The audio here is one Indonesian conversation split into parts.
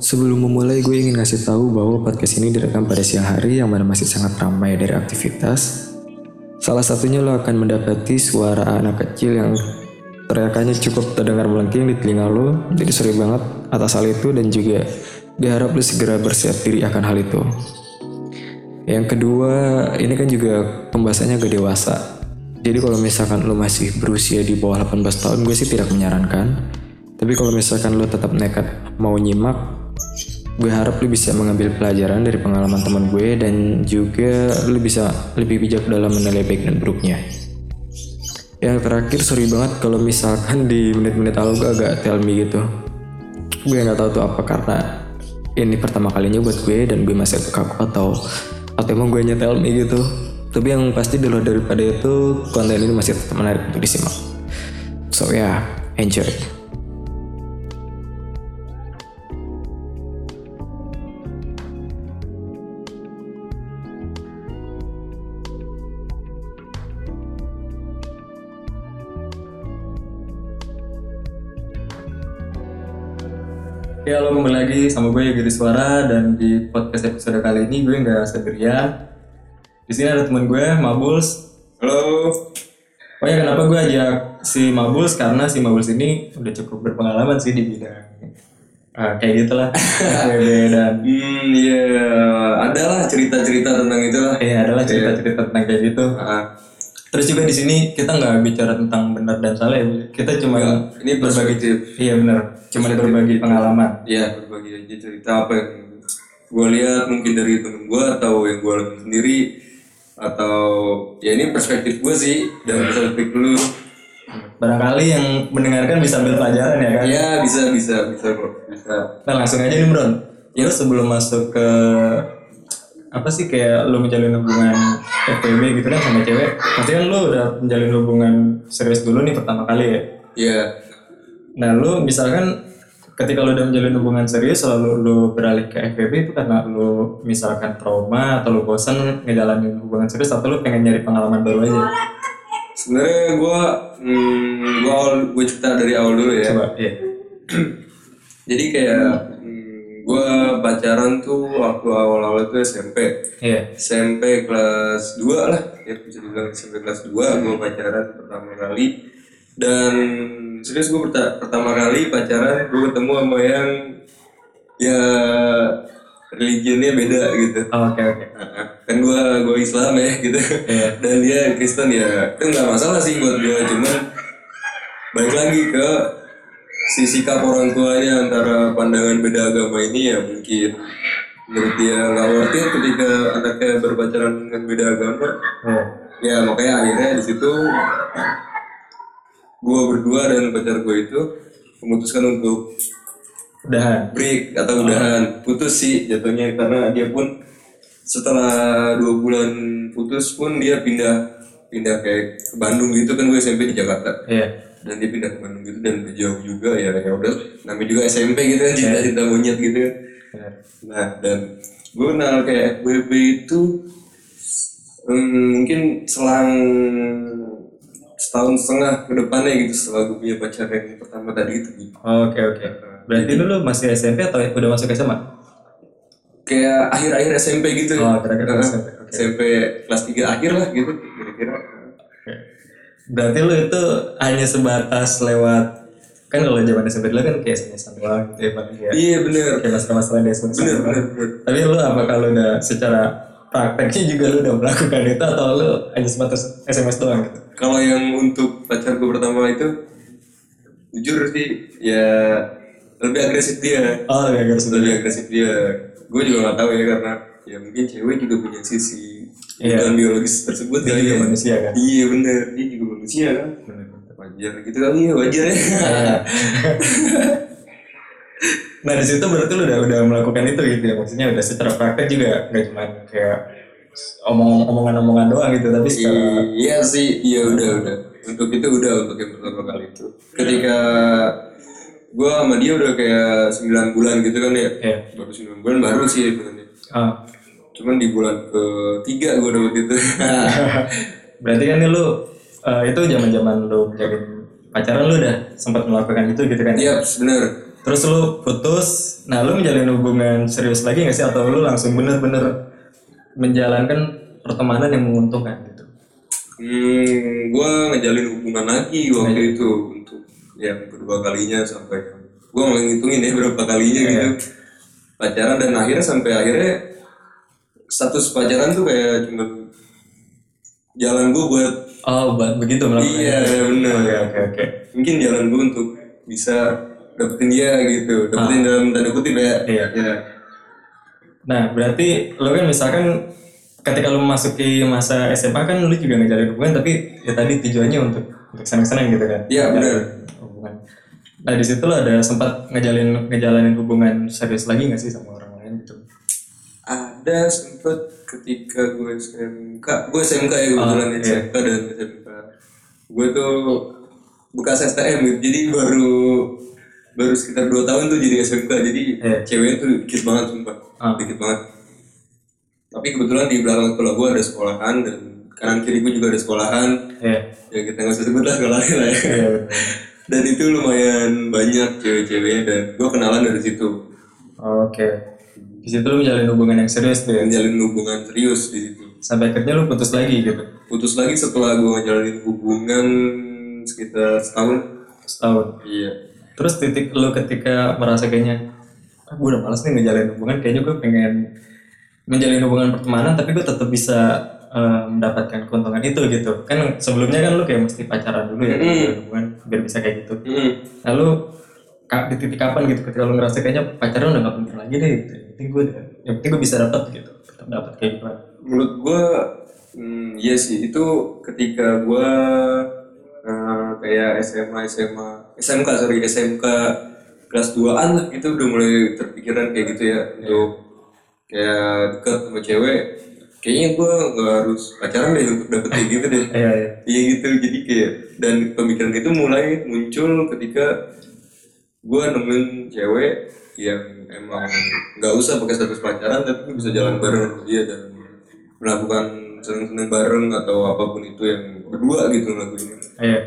Sebelum memulai gue ingin ngasih tahu bahwa podcast ini direkam pada siang hari yang mana masih sangat ramai dari aktivitas. Salah satunya lo akan mendapati suara anak kecil yang teriakannya cukup terdengar melengking di telinga lo. Jadi sorry banget atas hal itu dan juga diharap lo segera bersiap diri akan hal itu. Yang kedua, ini kan juga pembahasannya agak dewasa. Jadi kalau misalkan lo masih berusia di bawah 18 tahun, gue sih tidak menyarankan. Tapi kalau misalkan lo tetap nekat mau nyimak, gue harap lo bisa mengambil pelajaran dari pengalaman teman gue dan juga lo bisa lebih bijak dalam menilai baik dan buruknya. Yang terakhir sorry banget kalau misalkan di menit-menit awal gue agak tell me gitu. Gue nggak tahu tuh apa karena ini pertama kalinya buat gue dan gue masih kaku atau atau emang gue nyetel me gitu. Tapi yang pasti di luar daripada itu konten ini masih tetap menarik untuk disimak. So ya, yeah, enjoy. Ya lo kembali lagi sama gue Yogi Suara dan di podcast episode kali ini gue nggak sendirian. Di sini ada teman gue Mabuls. Halo. Oh ya kenapa gue ajak si Mabuls karena si Mabuls ini udah cukup berpengalaman sih di bidang ah, kayak gitulah FWB dan Hmm, iya, adalah cerita-cerita tentang itu lah. ya adalah cerita-cerita tentang kayak gitu. Ah, Terus juga di sini kita nggak bicara tentang benar dan salah ya. Kita cuma ini perspektif. iya benar, cuma berbagi pengalaman. Iya, berbagi aja cerita apa yang gue lihat mungkin dari temen gue atau yang gue alami sendiri atau ya ini perspektif gue sih dan perspektif lu. Barangkali yang mendengarkan bisa ambil pelajaran ya kan. Ya bisa bisa bisa kok bisa. Nah langsung aja nih Bron. Ya lu sebelum masuk ke apa sih kayak lu menjalin hubungan FWB gitu kan sama cewek. Pasti kan lu udah menjalin hubungan serius dulu nih pertama kali ya. Iya. Nah lu misalkan ketika lu udah menjalin hubungan serius lalu lu beralih ke FWB itu karena lu misalkan trauma atau lu bosan ngejalanin hubungan serius atau lu pengen nyari pengalaman baru aja. Sebenarnya gue hmm, gue gue cerita dari awal dulu ya. Coba, iya. Jadi kayak gue pacaran tuh waktu awal-awal itu SMP. Iya. SMP kelas 2 lah ya bisa dibilang SMP kelas 2 gue pacaran pertama kali dan serius gue pertama kali pacaran gue ketemu sama yang ya religionnya beda gitu Oh, Oke oke. Nah, kan gue gue Islam ya gitu Iya. dan dia Kristen ya itu nggak masalah sih buat gue cuman balik lagi ke sikap orang tuanya antara pandangan beda agama ini ya mungkin menurut dia nggak worth it ketika anaknya berpacaran dengan beda agama Iya. ya makanya akhirnya di situ gue berdua dan pacar gue itu memutuskan untuk Udahan. break atau udahan putus sih jatuhnya karena dia pun setelah dua bulan putus pun dia pindah pindah kayak ke Bandung gitu kan gue SMP di Jakarta Iya. Dan dia pindah ke Bandung gitu dan jauh juga ya ya udah namanya juga SMP gitu kan cinta cinta monyet gitu kan Benar. nah dan gue kenal kayak FBB itu hmm, mungkin selang setahun setengah ke depannya gitu setelah gue punya pacar yang pertama tadi itu gitu. Oke oke. Berarti dulu masih SMP atau udah masuk SMA? kayak akhir-akhir SMP gitu Oh, akhir-akhir Heeh. SMP, oke. SMP kelas 3 akhir lah gitu kira-kira. Berarti lu itu hanya sebatas lewat kan kalau zaman SMP dulu kan kayak SMS doang gitu ya paling ya. iya bener Kayak masalah-masalah di doang. bener bener Tapi lu apa kalau udah secara prakteknya juga lu udah melakukan itu atau lu hanya sebatas SMS doang gitu? kalau yang untuk pacar gue pertama itu jujur sih ya lebih agresif dia Oh ya harus lebih agresif dia gue juga nggak tahu ya karena ya mungkin cewek juga punya sisi Iya. kebutuhan biologis tersebut dia juga ya. manusia kan. iya bener dia juga manusia kan wajar gitu kali ya wajar ya Nah di situ berarti lu udah udah melakukan itu gitu ya maksudnya udah secara praktek juga nggak cuma kayak omong omongan-omongan doang gitu tapi secara Iya sih, iya udah udah. Untuk itu udah untuk yang pertama kali itu. Ketika gue sama dia udah kayak 9 bulan gitu kan ya. Iya. Baru 9 bulan baru sih sebenarnya. ah, Cuman di bulan ketiga gue dapet itu. berarti kan nih lu eh, itu zaman-zaman lu menjalin pacaran lu udah sempat melakukan itu gitu kan? Iya bener. terus lu putus nah lu menjalin hubungan serius lagi gak sih? Atau lu langsung bener-bener menjalankan pertemanan yang menguntungkan gitu? Hmm, gue ngejalin hubungan lagi waktu itu untuk yang kedua kalinya sampai gue ngitungin ya berapa kalinya gitu. Pacaran dan akhirnya sampai akhirnya status pacaran tuh kayak cuma jalan gue buat oh begitu melakukan iya benar oke oke oke mungkin jalan gue untuk bisa dapetin dia gitu dapetin dalam tanda kutip ya Iya. ya Nah, berarti lo kan misalkan ketika lo memasuki masa SMA kan lo juga ngejalin hubungan tapi ya tadi tujuannya untuk untuk senang-senang gitu kan. Iya, benar. Hubungan. Nah, di situ lo ada sempat ngejalin ngejalanin hubungan serius lagi nggak sih sama? Ada sempet ketika gue SMK gue SMK ya kebetulan iya. SMK dan SMK gue tuh bekas STM gitu jadi baru baru sekitar 2 tahun tuh jadi SMK jadi Iya. ceweknya tuh dikit banget sumpah Ah. dikit banget tapi kebetulan di belakang sekolah gue ada sekolahan dan kanan kiri gue juga ada sekolahan Iya. ya kita nggak usah sebut lah sekolahnya lah ya Iya. dan itu lumayan banyak cewek-ceweknya dan gue kenalan dari situ Oke. Di situ lo menjalin hubungan yang serius tuh ya. menjalin hubungan serius di situ Sampai akhirnya lo putus lagi gitu. putus lagi setelah gue ngejalanin hubungan sekitar setahun Setahun. iya Terus titik lo ketika merasa kayaknya ah, gue udah males nih ngejalin hubungan, kayaknya gue pengen menjalin hubungan pertemanan tapi gue tetap bisa eh, mendapatkan keuntungan itu gitu. Kan sebelumnya kan lo kayak mesti pacaran dulu ya menjalin hubungan biar bisa kayak gitu. Hmm. Lalu di titik kapan gitu ketika lo ngerasa kayaknya pacaran udah gak penting lagi deh gitu. Penting gue yang penting gue bisa dapat gitu. Dapat kayak gitu. menurut gue hmm, iya sih itu ketika gue eh, kayak SMA SMA SMK sorry SMK kelas 2an lah itu udah mulai terpikiran kayak gitu ya untuk kayak dekat sama cewek kayaknya gue nggak harus pacaran deh untuk dapet kayak gitu deh Iya iya. Iya gitu, jadi kayak dan pemikiran itu mulai muncul ketika gue nemuin cewek yang emang nggak usah pakai status pacaran tapi bisa jalan bareng sama dia dan melakukan seneng-seneng bareng atau apa pun itu yang berdua gitu ngelakuinnya. Iya.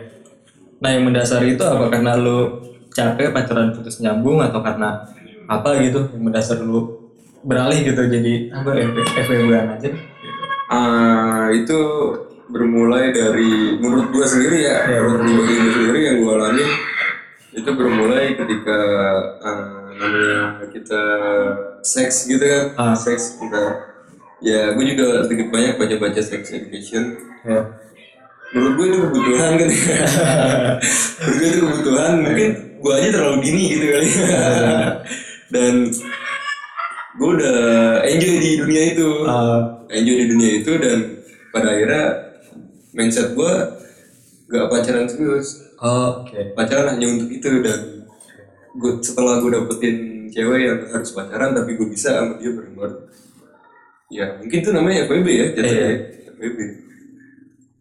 Nah yang mendasari itu apa karena lu capek pacaran putus nyambung atau karena apa gitu yang mendasar lu beralih gitu jadi apa FWB aja gitu. Ah itu bermulai dari menurut gue sendiri ya, menurut pribadi gue sendiri yang gue alami itu bermulai ketika ah, namanya kita seks gitu kan, Ah. seks kita ya gue juga sedikit banyak baca-baca sex education. Ya. menurut gue itu kebutuhan kan menurut gue itu kebutuhan. Mungkin gue aja terlalu dini gitu kali. Dan gue udah enjoy di dunia itu. Ah, enjoy di dunia itu dan pada akhirnya mindset gue gak pacaran serius oh, Oke. pacaran hanya untuk itu dan gue setelah gue dapetin cewek yang harus pacaran tapi gue bisa sama dia bareng-bareng ya mungkin itu namanya FWB ya jatuhnya FWB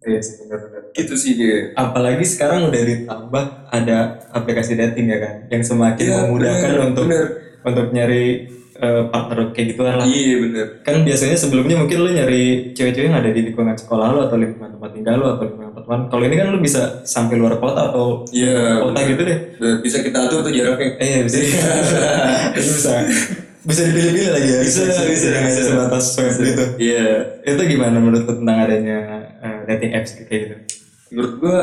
Iya sih benar-benar. itu sih dia Apalagi sekarang udah ditambah ada aplikasi dating ya kan, yang semakin Iya, memudahkan benar, untuk benar. untuk nyari eh, partner kayak gituan lah. iya bener Kan biasanya sebelumnya mungkin lo nyari cewek-cewek yang ada di lingkungan sekolah lo atau lingkungan tempat tinggal lo atau lingkungan pertemanan. Kalau ini kan lo bisa sampai luar kota atau iya kota gitu deh. Bisa kita atur tuh jaraknya Eh, iya bisa. Itu bisa. Bisa dipilih-pilih lagi ya. Bisa, bisa, Jangan hanya bisa. sebatas swipe gitu. iya Itu gimana menurut tentang adanya eh, dating apps kayak gitu? menurut gua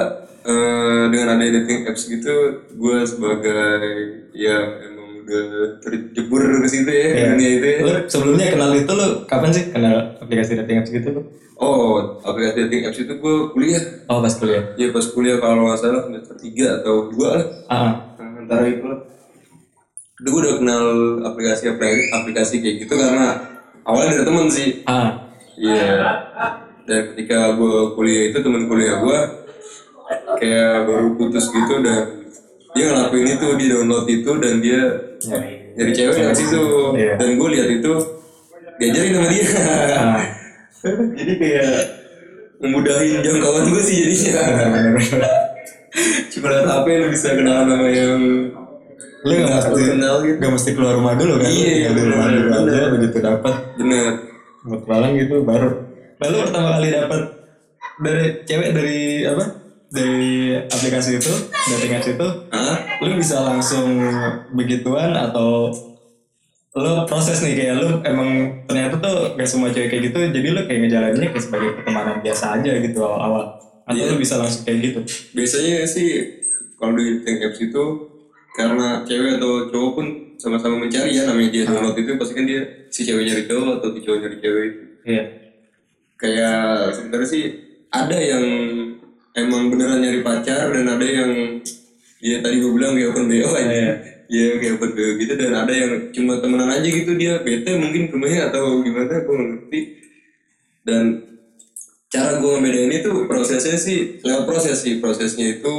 eh, dengan adanya dating apps gitu gua sebagai udah terjebur ke situ ya Iya. dunia itu ya sebelumnya kenal itu lo kapan sih kenal aplikasi dating apps gitu lo? oh aplikasi dating apps itu gua kuliah Oh pas kuliah. ya pas kuliah kalau nggak salah semester 3 atau 2 lah Ah, Nah, antara itu lah itu gue udah kenal aplikasi aplikasi kayak gitu karena awalnya dari temen sih ah, Iya. Dan ketika gue kuliah itu temen kuliah gue kayak baru putus gitu dan dia ngelakuin itu di download itu dan dia dari cewek dari situ Iya. dan gue lihat itu diajarin sama dia. ah. Jadi kayak memudahin jangkauan gue sih jadinya. Cuma lihat HP lu bisa kenalan sama yang Lo nggak mesti lu kenal gitu. nggak mesti keluar rumah dulu kan? Iya, di rumah dulu aja begitu dapat Bener. petualang gitu baru. Lalu pertama kali dapat dari cewek dari apa? Dari aplikasi itu, dating apps itu, Hah? lu bisa langsung begituan atau lu proses nih kayak lu emang ternyata tuh gak semua cewek kayak gitu jadi lu kayak ngejalaninnya kayak sebagai pertemanan biasa aja gitu awal-awal. Atau Iya. lu bisa langsung kayak gitu? Biasanya sih kalau di dating apps itu karena cewek atau cowok pun sama-sama mencari ya namanya dia download itu pasti kan dia si cewek nyari cowok atau si cowok nyari cewek itu. Iya. Kayak sebenarnya sih ada yang emang beneran nyari pacar dan ada yang ya tadi gue bilang kayak open BO aja. Iya. ya kayak open BO gitu dan ada yang cuma temenan aja gitu dia bete mungkin rumahnya atau gimana gue ngerti. Dan cara gue ngebedain itu prosesnya sih lewat proses sih. Prosesnya itu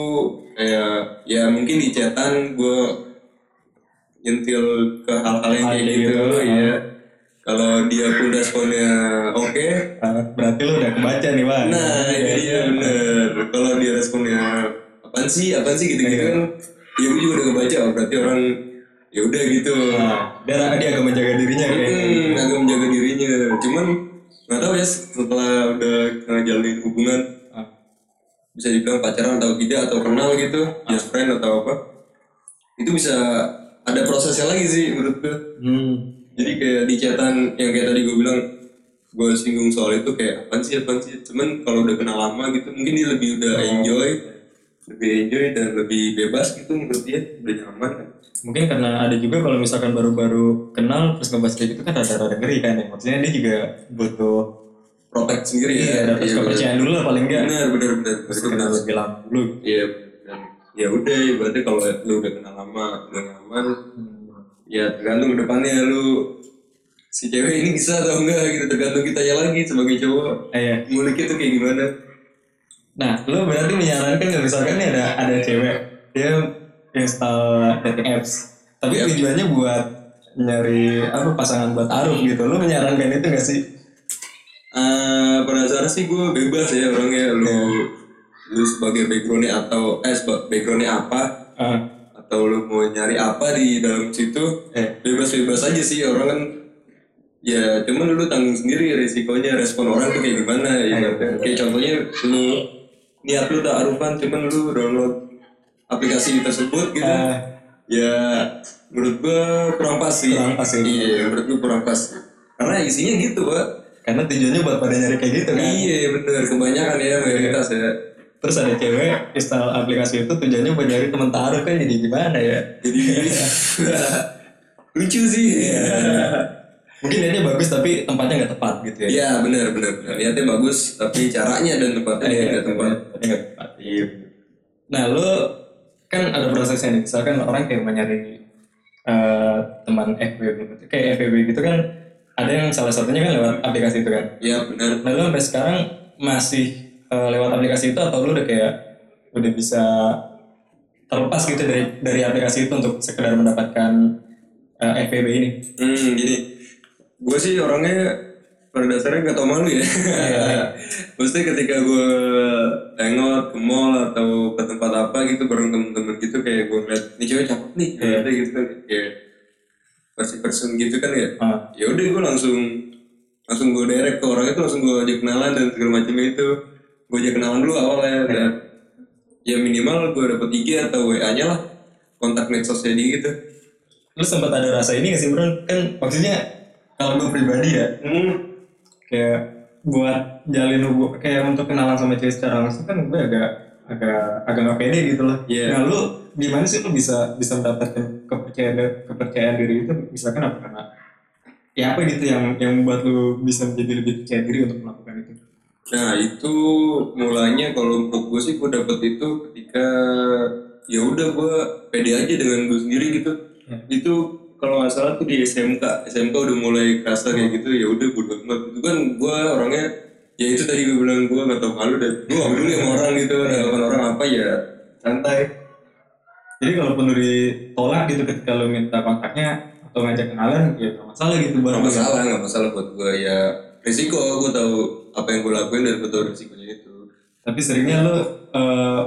kayak ya mungkin di chatan gue nyentil ke hal-hal yang kayak gitu gitu, ya kalau dia pun responnya oke Ah, berarti lu udah kebaca nih bang Nah, itu dia bener. Kalau dia responnya apaan sih, apaan sih gitu-gitu kan, ya gue juga udah kebaca. Oh, berarti orang ya udah gitu. nah, dia dia agak menjaga dirinya kayak Hmm, agak menjaga dirinya. Cuman nggak tahu ya setelah udah ngejalanin hubungan Ah. bisa dibilang pacaran atau tidak atau kenal gitu, just friend atau apa, itu bisa ada prosesnya lagi sih menurut gue. hmm. Jadi kayak di chatan yang kayak tadi gue bilang gue singgung soal itu kayak apaan sih apaan sih? Cuman kalau udah kenal lama gitu mungkin dia lebih udah enjoy lebih enjoy dan lebih bebas gitu menurut dia udah nyaman kan. Mungkin karena ada juga kalau misalkan baru-baru kenal terus ngebahas kayak gitu kan ada rada ngeri kan ya. Maksudnya dia juga butuh protect sendiri iya, ya Iya, kepercayaan dulu lah paling enggak benar benar benar. Itu kenal benar. lebih lama dulu. Iya ya udah berarti kalau lu udah kenal lama udah nyaman ya tergantung depannya lu si cewek ini bisa atau enggak gitu. Tergantung kitanya lagi sebagai cowok. Eh, iya. ngulik itu kayak gimana? Nah, lu berarti menyarankan kalau misalkan nih ada ada cewek dia install dating apps, tapi Iya. tujuannya buat nyari apa pasangan buat Aruf gitu. Lu menyarankan itu gak sih? Eh pada dasarnya sih gue bebas ya orangnya. Lu lu sebagai backgroundnya atau eh backgroundnya apa? Ah, atau lu mau nyari apa di dalam situ eh, bebas-bebas aja sih orang kan ya cuman lu tanggung sendiri resikonya respon orang tuh kayak gimana ya kan? kayak contohnya lu niat lu tak arufan cuman lu download aplikasi tersebut gitu Ah. ya menurut gua kurang pas sih Kurang pas ya. iya menurut gua kurang pas karena isinya gitu pak karena tujuannya buat pada nyari kayak gitu kan. Iya bener kebanyakan ya mayoritas ya. Terus ada cewek install aplikasi itu tujuannya buat nyari teman taruh kan jadi gimana ya? Jadi lucu sih. Iya Mungkin niatnya bagus tapi tempatnya nggak tepat gitu ya. Iya bener bener. Niatnya bagus tapi caranya dan tempatnya Iya, nggak tepat. tempatnya nggak tepat. Iya. Nah, lu kan ada prosesnya nih. Misalkan orang kayak mau nyari eh, teman FWB gitu. Kayak FWB gitu kan ada yang salah satunya kan lewat aplikasi itu kan. Iya bener. Nah, lu sampai sekarang masih eh, lewat aplikasi itu atau lu udah kayak udah bisa terlepas gitu dari dari aplikasi itu untuk sekedar mendapatkan eh, FWB ini? Hmm gini. Gue sih orangnya pada dasarnya gak tau malu ya. Mesti ketika gue tengok ke mall atau ke tempat apa gitu bareng temen-temen gitu kayak gue ngeliat ini cewek cakep nih kayak gitu kan kayak versi person gitu kan ya. Ah, ya udah gue langsung langsung gue direct ke orang itu langsung gue ajak kenalan dan segala macam itu gue ajak kenalan dulu awalnya dan ya minimal gue dapet IG atau WA nya lah kontak medsosnya dia gitu lu sempat ada rasa ini gak sih bro? Kan maksudnya kalau gue pribadi ya, hmm. kayak buat jalin hubungan kayak untuk kenalan sama cewek secara langsung kan gue agak agak agak gak pede gitu loh. Iya. Nah lu gimana sih lu bisa bisa mendapatkan kepercayaan kepercayaan diri itu misalkan apa karena ya apa gitu yang yang membuat lu bisa menjadi lebih percaya diri untuk melakukan itu? Nah itu mulanya kalau untuk gue sih gue dapet itu ketika ya udah gue pede aja dengan gue sendiri gitu. Ya. itu kalau nggak salah tuh di SMK SMK udah mulai kerasa kayak gitu ya udah bodo amat itu kan gue orangnya ya itu tadi gue bilang gue gak tau malu dan gue gak peduli sama orang gitu. Dengan orang apa ya santai. Jadi kalaupun lu ditolak gitu ketika lu minta kontaknya atau ngajak kenalan ya gak masalah gitu buat Gak lu. masalah, gak masalah buat gue ya risiko gue tahu apa yang gue lakuin dan gue tahu risikonya itu. Tapi seringnya lu eh,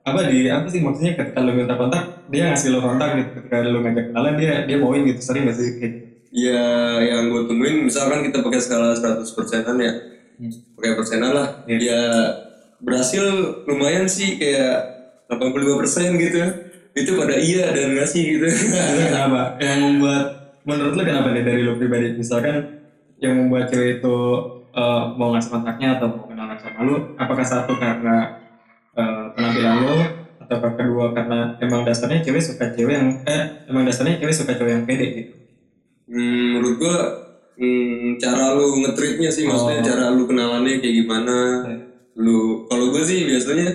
apa di apa sih maksudnya ketika lu minta kontak dia ngasih lu kontak gitu ketika lu ngajak kenalan dia dia mauin gitu sering gak sih kayak gitu? Ya yang gue temuin misalkan kita pakai skala 100 persenan ya, pakai persenan lah, Iya. ya berhasil lumayan sih kayak 85 persen gitu. itu pada iya dan ngasih gitu Itu kenapa? Yang membuat menurut lu kenapa nih dari lu pribadi? Misalkan yang membuat cewek itu eh, mau ngasih kontaknya atau mau kenalan sama lu, apakah satu karena eh, penampilan lu atau kedua karena emang dasarnya cewek suka cewek yang eh emang dasarnya cewek suka cewek yang pede gitu? Hmm, menurut gua hmm, cara lu nge-treatnya sih maksudnya Oh. cara lu kenalannya kayak gimana lu kalau gue sih biasanya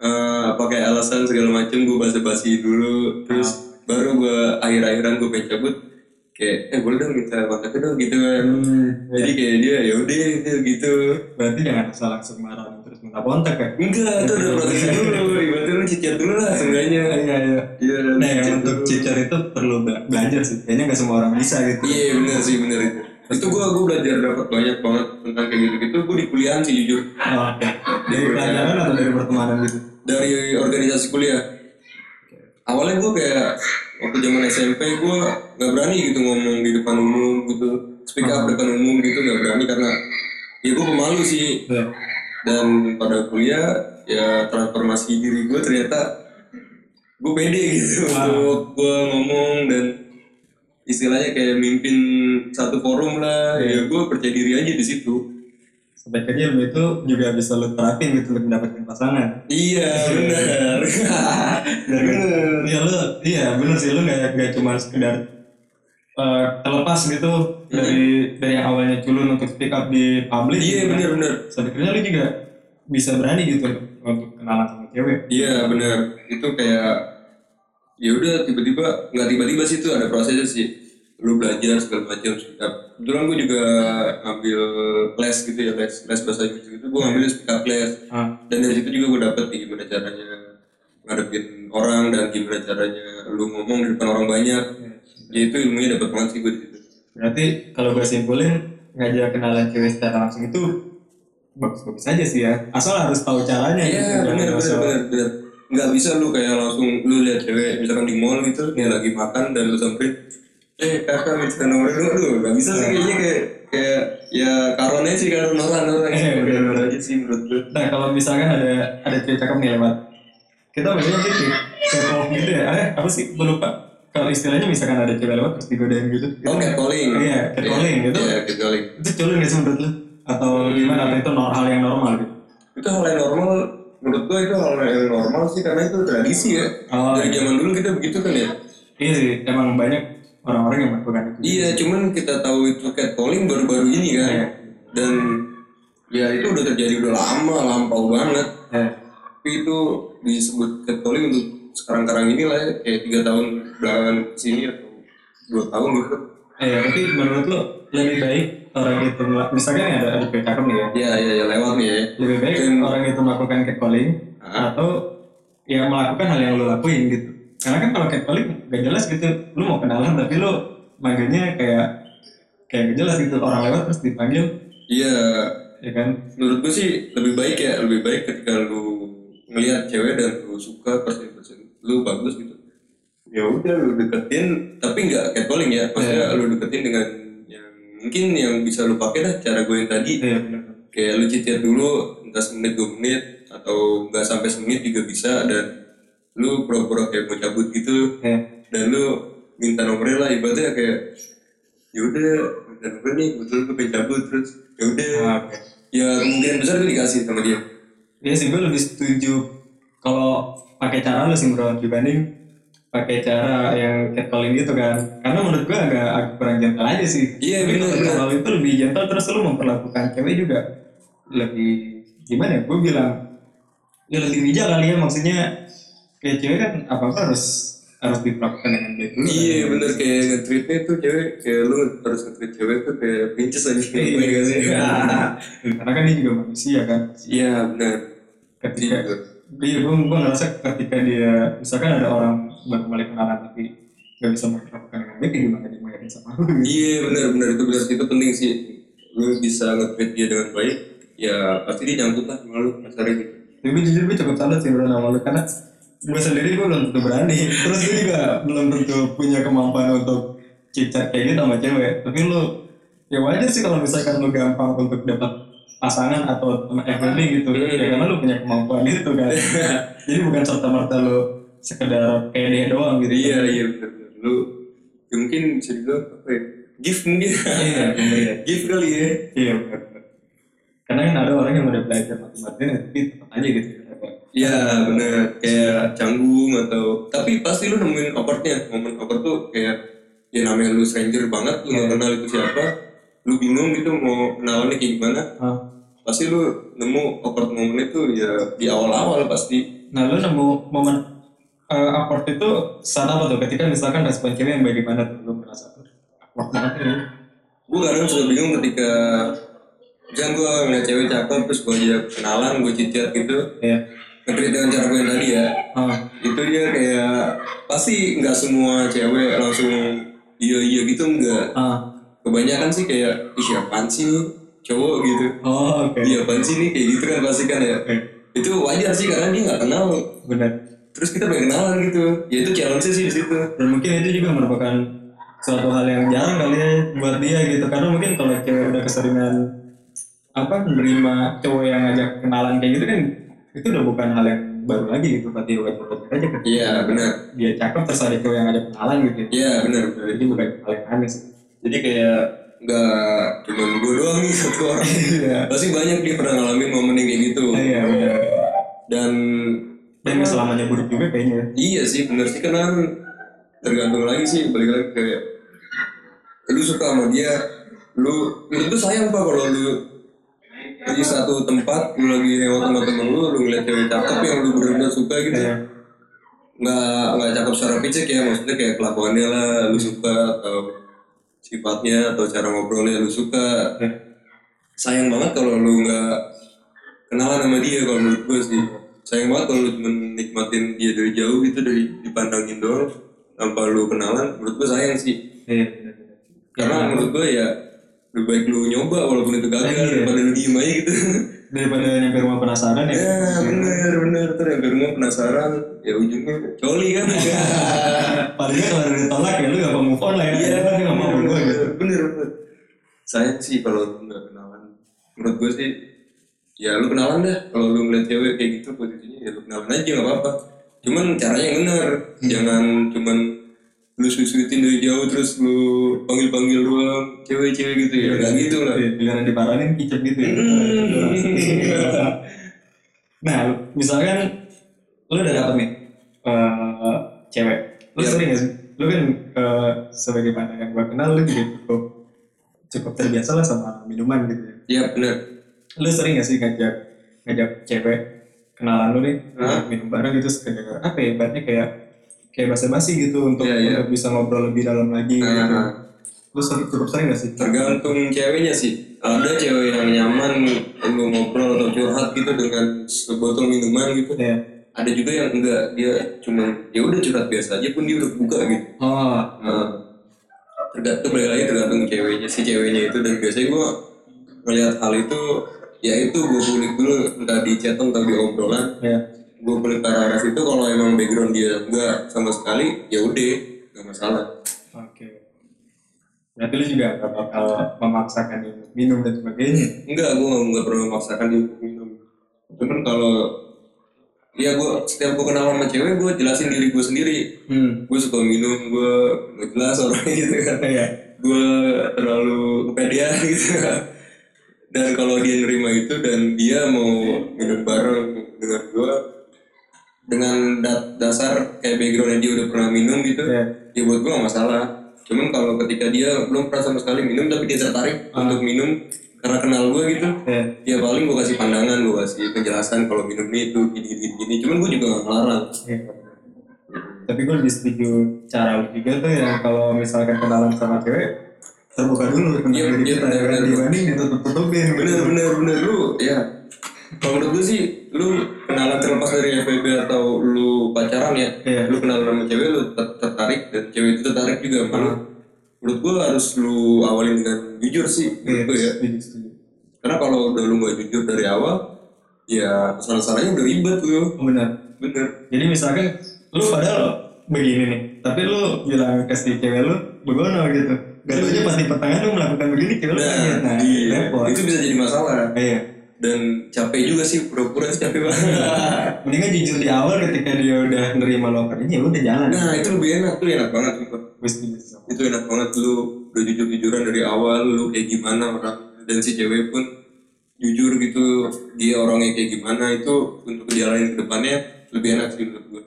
eh, pakai alasan segala macem gue basa-basi dulu terus baru gue akhir-akhiran gue pengen cabut kayak eh boleh dong minta kontaknya dong gitu kan Hmm, jadi kayak dia ya udah gitu, gitu berarti jangan asal langsung marah terus minta kontak ya? enggak itu udah proses dulu ibaratnya lu cicit dulu lah seenggaknya Iya iya. iya Nah yang untuk cicar itu perlu bela- belajar sih. Kayaknya nggak semua orang bisa gitu. Iya bener sih bener itu. Itu gue gue belajar dapat banyak banget tentang kayak gitu gitu. Gue di kuliahan sih jujur Oh. Dari pelajaran atau dari pertemanan gitu? dari organisasi kuliah. Awalnya gue kayak waktu zaman SMP gue nggak berani gitu ngomong di depan umum gitu, speak up depan umum gitu nggak berani karena ya gue pemalu sih. Iya. Dan pada kuliah ya transformasi diri gue ternyata gue pede gitu untuk gue ngomong dan istilahnya kayak mimpin satu forum lah. Ya. Gue percaya diri aja di situ Akhirnya ilmu itu juga bisa lo terapin gitu untuk mendapatkan pasangan. iya benar Dari, iya lo, iya bener sih lo nggak nggak cuma sekedar eh, terlepas gitu dari dari yang awalnya culun untuk speak up di publik. iya gitu kan. benar benar akhirnya lo juga bisa berani gitu untuk kenalan sama cewek. iya benar itu kayak ya udah tiba-tiba nggak tiba-tiba sih itu ada prosesnya sih lu belajar segala macam up kebetulan gue juga ngambil les gitu ya les les bahasa Inggris gitu gue ngambil speak up les Ah, dan dari situ juga gue dapet nih gimana caranya ngadepin orang dan gimana caranya lu ngomong di depan orang banyak ya itu ilmunya dapet banget sih gue di situ berarti kalau gue simpulin ngajak kenalan cewek secara langsung itu bagus-bagus aja sih ya. Asal harus tahu caranya. iya gitu. benar benar nggak bisa lu kayak langsung lu lihat cewek misalkan di mall gitu dia lagi makan dan lu samperin eh kakak minta nomor dulu lu nggak bisa sih kayaknya kayak kayak ya karonnya sih karon orang orang Eh, bener, bener. aja sih menurut gue Nah kalau misalkan ada ada cewek cakep nih lewat, kita biasanya gitu, kepo gitu ya. Eh apa sih? Gue lupa. Kalau istilahnya misalkan ada cewek lewat terus digodain gitu. oh catcalling Iya, catcalling gitu. iya catcalling Itu culun gak sih menurut lu? Atau gimana? Atau itu hal yang normal gitu? itu hal yang normal menurut gue itu hal yang normal sih karena itu tradisi ya Oh, dari zaman dulu kita begitu kan ya Iya sih, emang banyak orang-orang yang melakukan itu. iya cuman kita tahu itu catcalling baru-baru ini kan. Iya. dan ya itu udah terjadi udah lama lampau banget. Eh, tapi itu disebut catcalling untuk sekarang-karang ini lah ya kayak tiga tahun belakangan sini atau dua tahun gitu. Eh, tapi menurut lu lebih baik orang itu misalkan ada ada nih ya, ya ya ya lewat nih ya. Lebih baik Dan- orang itu melakukan catcalling Ah. atau ya melakukan hal yang lu lakuin gitu karena kan kalau catcalling gak jelas gitu lu mau kenalan tapi lu manggilnya kayak kayak gak jelas gitu. Orang lewat terus dipanggil. Iya. Ya kan? Menurut gue sih lebih baik ya lebih baik ketika lu ngelihat cewek dan lu suka persen lu bagus gitu. Ya udah lu deketin tapi nggak catcalling ya. Maksudnya lu deketin dengan yang mungkin yang bisa lu pakai dah cara gue yang tadi. Iya benar. Kayak lu cicit dulu entah semenit dua menit atau nggak sampai semenit juga bisa dan lu pura-pura kayak mau cabut gitu. Ya dan lu minta nomornya lah ibaratnya kayak ya udah minta nomor nih betul gue pengen cabut terus ya udah. Ah, oke. Ya kemungkinan besar itu dikasih sama dia. Iya sih gue lebih setuju kalau pakai cara lu sih bro dibanding pakai cara yang catcalling gitu kan. Karena menurut gue agak, agak kurang gentle aja sih. Iya, kalau bener. kalau itu lebih gentle terus lu memperlakukan cewek juga lebih gimana ya gue bilang ya lebih bijak kali ya maksudnya kayak cewek kan apa apa harus harus diperlakukan dengan baik dulu kan. iya bener. Kayak nge-treatnya tuh cewek kayak lu harus nge-treat cewek tuh kayak pinches aja. Iya, Iya gak sih? karena kan dia juga manusia kan. Iya bener. Ketika Iya. iya gue gue ngerasa ketika dia misalkan ada orang baru kembali kenalan tapi nggak bisa melakukan dengan baik ya gimana dia mau yakin sama lu? Gitu. iya bener bener. Itu bener itu penting sih. Lu bisa nge-treat dia dengan baik ya pasti dia nyangkut lah sama lu kasarnya gitu. Tapi jujur gue cukup salut sih bro sama lu. Karena gue sendiri gue belum tentu berani. Terus gue juga belum tentu punya kemampuan untuk cicat kayak gitu sama cewek. Tapi lu ya wajar sih kalau misalkan lu gampang untuk dapat pasangan atau teman FWB gitu. Hmm. ya karena lu punya kemampuan itu kan. Jadi bukan serta merta lu sekedar kayak dia doang gitu. Iya iya bener bener. Lu ya mungkin bisa dibilang apa ya? Gift mungkin. Iya iya gift kali ya. Iya karena kan ada orang yang udah belajar matematika tapi tetap aja gitu Iya bener. Kayak canggung atau tapi pasti lu nemuin awkwardnya. Momen awkward tuh kayak ya namanya lu stranger banget lu gak kenal itu siapa lu bingung gitu mau kenalannya kayak gimana. Ah. pasti lu nemu awkward momen itu ya di awal-awal pasti. Nah lu nemu momen uh, awkward itu saat apa tuh? Ketika misalkan respon cewek yang bagaimana tuh? Lu merasa awkward banget gue kadang suka bingung ketika misalnya gue ngeliat cewek cakep terus gue ajak kenalan gue cicat gitu. Iya nge dengan cara gue yang tadi ya. Ah. Itu dia kayak pasti nggak semua cewek langsung iya iya gitu enggak ah. Kebanyakan sih kayak ih siapaan sih nih cowok gitu. Oh oke. Iya apaan sih nih kayak gitu kan pasti kan ya. Itu wajar sih karena dia nggak kenal. Benar. Terus kita pengen kenalan gitu. Ya itu challenge sih di situ. Dan mungkin itu juga merupakan suatu hal yang jarang kali ya buat dia gitu. Karena mungkin kalau cewek udah keseringan apa menerima cowok yang ngajak kenalan kayak gitu kan itu udah bukan hal yang baru lagi gitu berarti wajar wajar aja kan. Iya benar. Dia cakep terus ada cowok yang ngajak kenalan gitu. Iya benar benar. jadi bukan hal yang aneh sih. Jadi kayak nggak cuma gue doang nih satu orang. Iya. Pasti banyak dia pernah ngalamin momen yang kayak gitu. Iya benar. Dan dan selamanya buruk juga kayaknya. Iya sih bener sih. Karena kan tergantung lagi sih balik lagi kayak lu suka sama dia lu itu sayang pak kalau lu di satu tempat lu lagi lewat sama temen lu lu ngeliat cewek cakep yang lu bener-bener suka gitu. Iya. nggak nggak cakep secara fisik ya maksudnya kayak kelakuannya lah lu suka atau sifatnya atau cara ngobrolnya lu suka. Iya. sayang banget kalau lu nggak kenalan sama dia kalau menurut gue sih. Sayang banget kalau lu cuma nikmatin dia dari jauh gitu dari dipandangin doang tanpa lu kenalan menurut gue sayang sih. Iya benar benar karena menurut gue ya lebih baik lu nyoba walaupun itu gagal Iya. daripada lu diem aja gitu. Daripada nyampe rumah penasaran ya? Ya bener bener. Tuh yang rumah penasaran ya ujungnya coli kan. Padahal kalau ditolak ya lu gak mau move on lah ya. Iya Tapi nggak mau berdua gitu. bener bener. Sayang sih kalau lu nggak kenalan menurut gue sih ya lu kenalan dah. Kalau lu ngeliat cewek kayak gitu posisinya ya lu kenalan aja nggak apa-apa. Cuman caranya yang bener. Jangan cuman lu susutin dari jauh terus lu panggil panggil doang cewek-cewek gitu ya nggak gitu lah Iya, Giliran diparanin kicep gitu ya. nah, misalkan lu udah dapet nih eh, cewek. Lu Iya. sering gak sih? Lu kan eh, sebagai mana yang gue kenal lu juga cukup cukup terbiasa lah sama minuman gitu ya. iya bener Lu sering gak sih ngajak ngajak cewek kenalan lu nih Hah? minum bareng gitu sekedar apa ya ibaratnya kayak kayak basa-basi gitu untuk, Iya, iya. untuk bisa ngobrol lebih dalam lagi gitu. Nah, Lu sering, cukup sering gak sih? tergantung ceweknya sih ada cewek yang nyaman lu ngobrol atau curhat gitu dengan sebotol minuman gitu Iya. ada juga yang enggak dia cuma ya udah curhat biasa aja pun dia udah buka gitu Oh, nah, tergantung balik lagi tergantung ceweknya si ceweknya itu dan biasanya gue melihat hal itu ya itu gue kulik dulu entah di chat atau di obrolan ya. Gue ke arah situ kalau emang background dia enggak sama sekali ya udah nggak masalah Oke. Berarti lu juga gak bakal memaksakan minum dan sebagainya. enggak gue nggak pernah memaksakan dia untuk minum cuman kalau ya gue setiap gue kenal sama cewek gue jelasin diri gue sendiri Hmm. gue suka minum gue jelas orangnya gitu kan Iya. gue terlalu kepedean gitu dan kalau dia nerima itu dan dia mau minum bareng dengan gue dengan da- dasar kayak backgroundnya dia udah pernah minum gitu Iya. ya buat gue gak masalah cuman kalau ketika dia belum pernah sama sekali minum tapi dia tertarik untuk minum karena kenal gue gitu Iya. ya paling gue kasih pandangan gue kasih penjelasan kalau minum ini itu gini gini gini cuman gue juga gak ngelarang Iya. Tapi gue lebih setuju cara lu juga tuh yang kalau misalkan kenalan sama cewek terbuka dulu tentang Iya, diri iya, kita benar, ya kan benar. dibanding ditutup-tutupin. bener bener bener lu ya kalau menurut gue sih lu kenalan terlepas dari FBB atau lu pacaran ya Iya. lu kenalan sama cewek lu ter- tertarik dan cewek itu tertarik juga sama lu menurut gue harus lu awalin dengan jujur sih Iya, menurut gue ya setuju. karena kalau udah lu gak jujur dari awal ya salah-salahnya udah ribet lu benar. bener Jadi misalkan lu padahal begini nih, tapi lu bilang ke si cewek lu begono gitu. Gak taunya pas di pertengahan lu melakukan begini cewek lu kaget. Nah, iya repot. itu bisa jadi masalah Iya. Dan capek juga sih pura-pura capek banget Mendingan jujur di awal ketika dia udah nerima lo ini ya udah jalan. nah itu lebih enak tuh enak banget itu enak banget lu udah jujur-jujuran dari awal lu kayak gimana orang dan si cewek pun jujur gitu dia orangnya kayak gimana itu untuk dijalanin ke depannya lebih enak sih menurut gue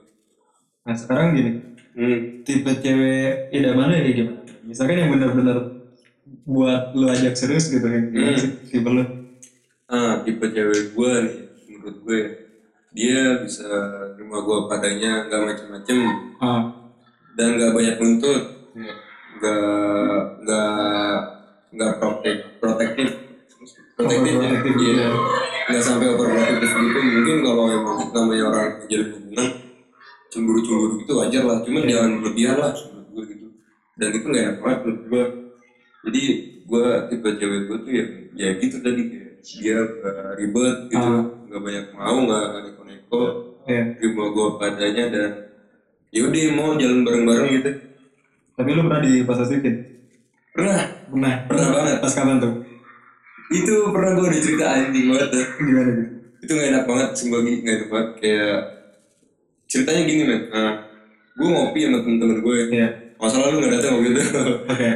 Nah sekarang gini, hmm. tipe cewek idamannya kayak gimana? Misalkan yang benar-benar buat lu ajak serius gitu kan? Hmm. tipe lu? Ah tipe cewek gue nih menurut gue. Dia bisa terima gue padanya nggak macem-macem. Ah, dan nggak banyak nuntut iya. nggak nggak nggak protek protektif. Protektif ya? Iya. iya. nggak sampai overprotective gitu. Mungkin kalau emang namanya orang menjalin hubungan cemburu-cemburu gitu wajar lah. Cuman jangan berlebihan lah menurut gue gitu. Dan itu nggak enak banget menurut gue jadi gue tipe cewek gue tuh ya ya gitu tadi kayak dia nggak ribet gitu Ah. nggak banyak mau nggak neko-neko Iya. terima gue padanya dan yaudah mau jalan bareng-bareng gitu Tapi lu pernah diposesifin? pernah Pernah. Pernah banget. Pas kapan tuh? itu pernah gue ada cerita anjing banget ya. Gimana gitu? itu gak enak banget sumpah gini gak enak banget kayak ceritanya gini men nah, gue ngopi sama temen-temen gue Iya. masalah lu gak datang waktu itu Oke.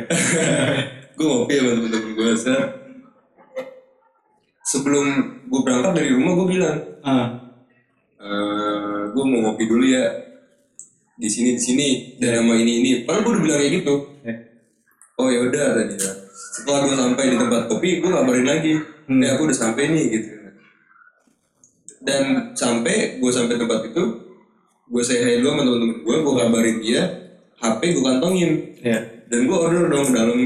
gue ngopi sama temen-temen gue set. Sebelum gue berangkat dari rumah gue bilang Ah. eh gue mau ngopi dulu ya. Di sini di sini. Dan sama ini ini. Padahal gue udah bilang kayak gitu. Iya. oh ya udah tadi ya setelah gue sampai di tempat kopi gue ngabarin lagi. Hmm. eh aku udah sampai nih gitu. Dan sampai gue sampai tempat itu gue say hi dulu sama temen-temen gue gue kabarin dia HP gue kantongin. Iya. dan gue order dong ke dalam.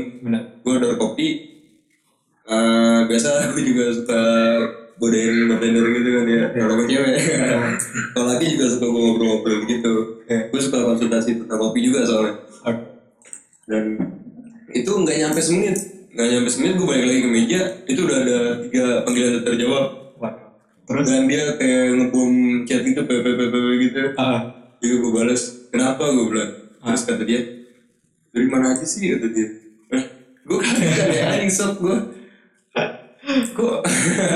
Gue order kopi Eh biasa gue juga suka godain bartender gitu kan ya. Kalau gue cewek. Kalau laki juga suka gue ngobrol-ngobrol gitu. Iya. gue suka konsultasi tentang kopi juga soalnya. Dan itu nggak nyampe semenit. Nggak nyampe semenit gue balik lagi ke meja itu udah ada tiga panggilan terjawab. Terus? dan dia kayak ngebom chat gitu pppp gitu. Ah. jadi gue balas kenapa? gue bilang. Terus kata dia dari mana aja sih? kata dia. Eh, gue kaget ya anjing sok gue kok?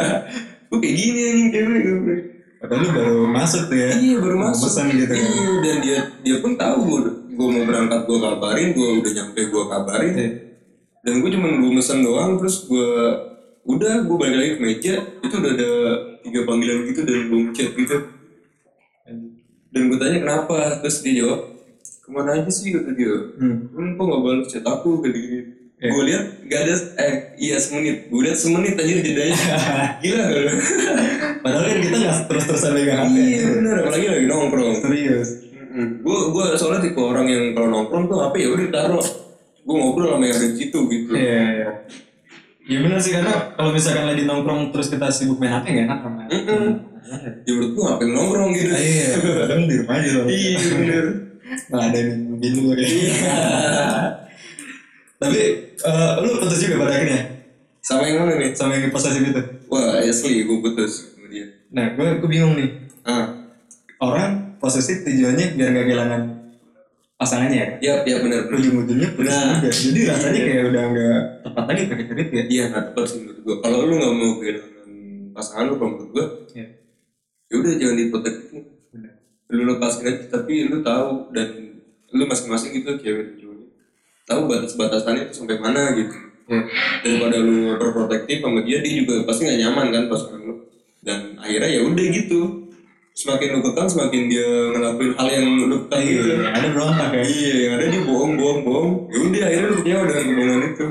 Gue kayak gini anjing? Cewek gue lu baru masuk tuh ya. iya baru masuk. Pesan gitu kan. iya dan dia dia pun tahu gue gue mau berangkat gue kabarin gue udah nyampe gue kabarin. Iya. dan gue cuma gue mesen doang terus gue udah gue balik lagi ke meja itu udah ada tiga panggilan gitu dan gue chat gitu. Dan gue tanya kenapa? Terus dia jawab ke mana aja sih? kata dia. Hmm. hmm, kok gak balas chat aku? kayak gini gue lihat gak ada eh iya semenit gue lihat semenit aja jedanya gila gak Padahal kan kita nggak terus-terusan megang HP. iya bener apalagi lagi nongkrong Serius. gue gue soalnya tipe orang yang kalau nongkrong tuh apa ya udah taruh gue ngobrol sama yang ada di situ gitu Iya, iya. Iya benar sih karena kalau misalkan lagi nongkrong terus kita sibuk main HP nggak enak sama. Mm-mm. ya menurut gue ngapain nongkrong gitu Iya, kadang di rumah aja loh. iya bener Nggak ada yang mobil lu kayak. Tapi eh, lu putus juga pada akhirnya sama yang mana nih sama yang posesif itu. wah asli gue putus sama dia Nah, gue gue bingung nih. ah Orang posesif tujuannya biar nggak kehilangan pasangannya ya. ya ya bener bener Ujung-ujungnya putus Nah. juga. Jadi rasanya kayak udah nggak tepat lagi pakai cerita ya. iya nggak tepat sih menurut gue kalau lu nggak mau kehilangan pasangan lu menurut gue Iya. ya udah jangan Benar. lu lepasin aja tapi lu tahu dan lu masing-masing gitu cewek tahu batas-batasannya itu sampai mana gitu Iya. daripada lu overprotektif sama dia dia juga pasti nggak nyaman kan pasangan lu dan akhirnya ya udah gitu semakin lu kekang semakin dia ngelakuin hal yang lu kekang gitu Iya, ada berontak ya. iya yang ada dia bohong bohong bohong ya udah akhirnya lu kecewa dengan kebohongan itu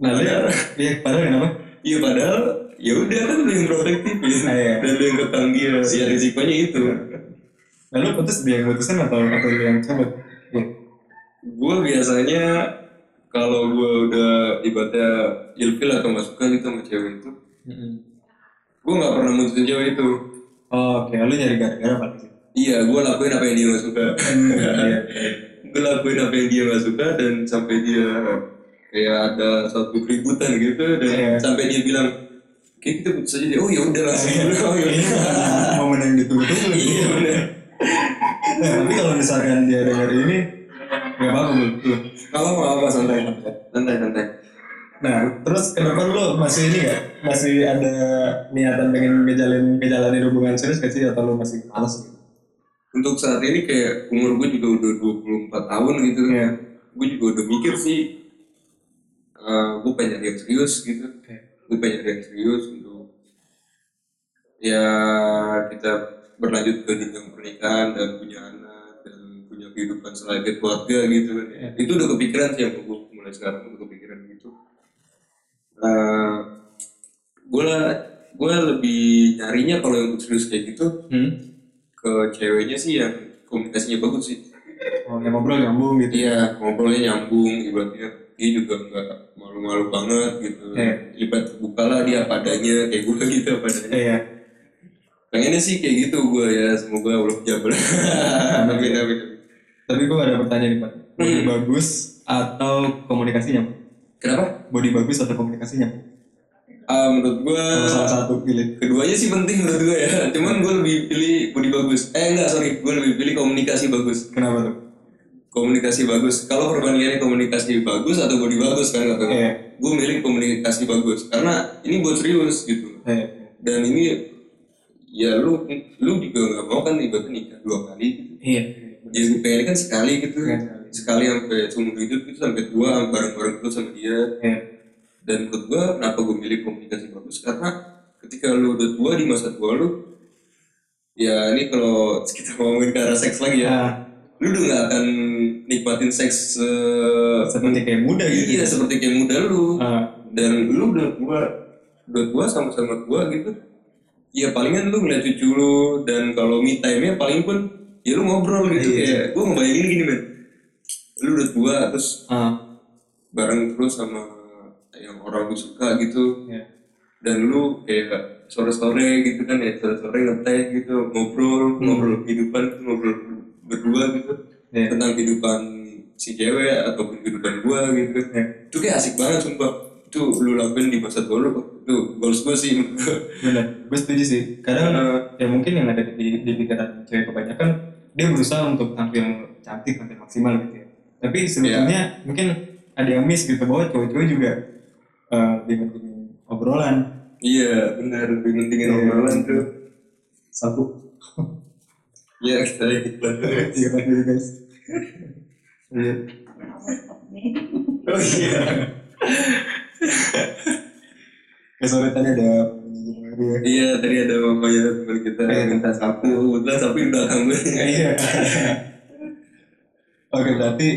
Nah, dia, iya, padahal kenapa? iya padahal ya udah kan lu yang protektif ya Ah, iya. dan lu yang kekang dia ya risikonya itu Lalu putus dia yang atau atau dia yang cabut? Iya. gue biasanya kalau gue udah ibaratnya ilfil atau nggak suka gitu sama cewek itu gue nggak pernah mutusin cewek itu Oh, oke, lu nyari gara-gara apa sih? iya gue lakuin apa yang dia nggak suka Iya. gue lakuin apa yang dia nggak suka dan sampai dia kayak ada satu keributan gitu dan Iya. sampai dia bilang kayak kita putus aja deh oh ya udah langsung oh ya momen yang ditunggu-tunggu. iya Nah, tapi kalau misalkan dia dengar ini, nggak apa-apa. Lu. nggak apa santai santai santai Nah, terus ke depan lo masih ini gak? Masih ada niatan pengen ngejalin ngejalanin hubungan serius gak sih atau lo masih males gitu? untuk saat ini kayak umur gue juga udah 24 tahun gitu Iya. gue juga udah mikir sih eh, gue pengen yang serius gitu gue pengen yang serius untuk ya kita berlanjut ke jenjang pernikahan dan punya anak dan punya kehidupan selain keluarga gitu kan Iya. itu udah kepikiran sih yang gue mulai sekarang udah kepikiran gitu Eh, gue gue lebih nyarinya kalau yang untuk serius kayak gitu Hmm? ke ceweknya sih yang komunikasinya bagus sih Oh, yang ngobrol nyambung gitu. Iya, ngobrolnya nyambung, ibaratnya dia juga nggak malu-malu banget gitu. Iya. Ibarat terbuka lah dia apa adanya, kayak gue gitu apa adanya. Iya. Pengennya sih kayak gitu gue ya, semoga Allah jabal. amin, amin. Tapi gue ada pertanyaan nih Pak. Body Hmm. bagus atau komunikasinya? Kenapa? Body bagus atau komunikasinya? Ah, menurut gue salah satu pilih. keduanya sih penting menurut gue ya. Cuman gue lebih pilih body bagus. Eh enggak sorry, gue lebih pilih komunikasi bagus. Kenapa tuh? Komunikasi bagus. Kalau perbandingannya komunikasi bagus atau body bagus kan kata gue. Iya. Gue milih komunikasi bagus karena ini buat serius gitu. Iya. dan ini ya lu lu juga nggak mau kan ibaratnya nikah dua kali gitu Iya. Jadi pengen kan sekali gitu. Iya, sekali sampai seumur hidup itu sampai tua bareng-bareng terus sama dia. Iya. dan menurut gue kenapa gue milih komunikasi bagus? Karena ketika lu udah tua di masa tua lu ya ini kalau kita ngomongin ke arah seks lagi ya Nah, lu udah gak akan nikmatin seks se- seperti kayak muda gitu. iya seperti kayak muda lu. Ah, dan lu udah tua udah tua sama-sama tua gitu ya palingan lu ngeliat cucu lu dan kalau me time nya paling pun ya lu ngobrol gitu. Iya. kayak gue ngebayangin gini men. Lu udah tua terus ah, bareng terus sama yang orang lu suka gitu. Iya. dan lu kayak sore-sore gitu kan ya sore-sore ngeteh gitu ngobrol ngobrol kehidupan ngobrol berdua gitu. Iya. tentang kehidupan si cewek ataupun kehidupan gua gitu. Itu kayak asik banget sumpah. Itu lu lakuin di masa tua lu itu goals gua sih. Benar, gue setuju sih. Kadang ya mungkin yang ada di, di pikiran cewek kebanyakan dia berusaha untuk tampil cantik, tampil maksimal gitu ya. Tapi sebetulnya mungkin ada yang miss gitu bahwa cowok-cowok juga eh dipentingin obrolan. iya benar lebih pentingin obrolan tuh Satu. ya kita iklan dulu. Iya guys. Iya. oh iya Ya sore tadi ada penyanyi baru ya. iya tadi ada mamanya teman kita Iya. minta sapu kebetulan sapu di belakang gue Iya. Oke berarti